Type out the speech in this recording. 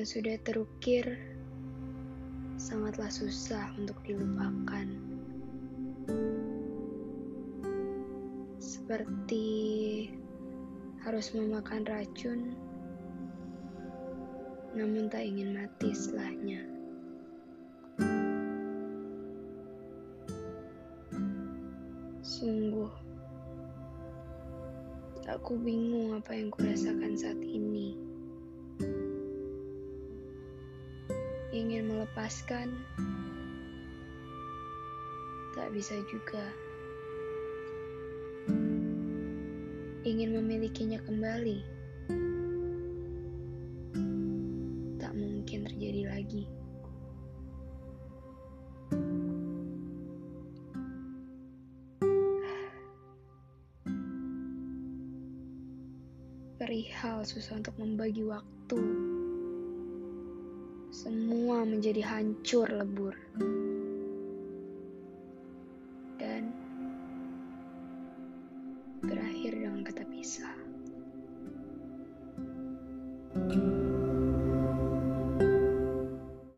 yang sudah terukir sangatlah susah untuk dilupakan. Seperti harus memakan racun, namun tak ingin mati setelahnya. Sungguh, aku bingung apa yang kurasakan saat ini. Ingin melepaskan, tak bisa juga. Ingin memilikinya kembali, tak mungkin terjadi lagi. Perihal susah untuk membagi waktu. Semua menjadi hancur lebur. Dan berakhir dengan kata pisah.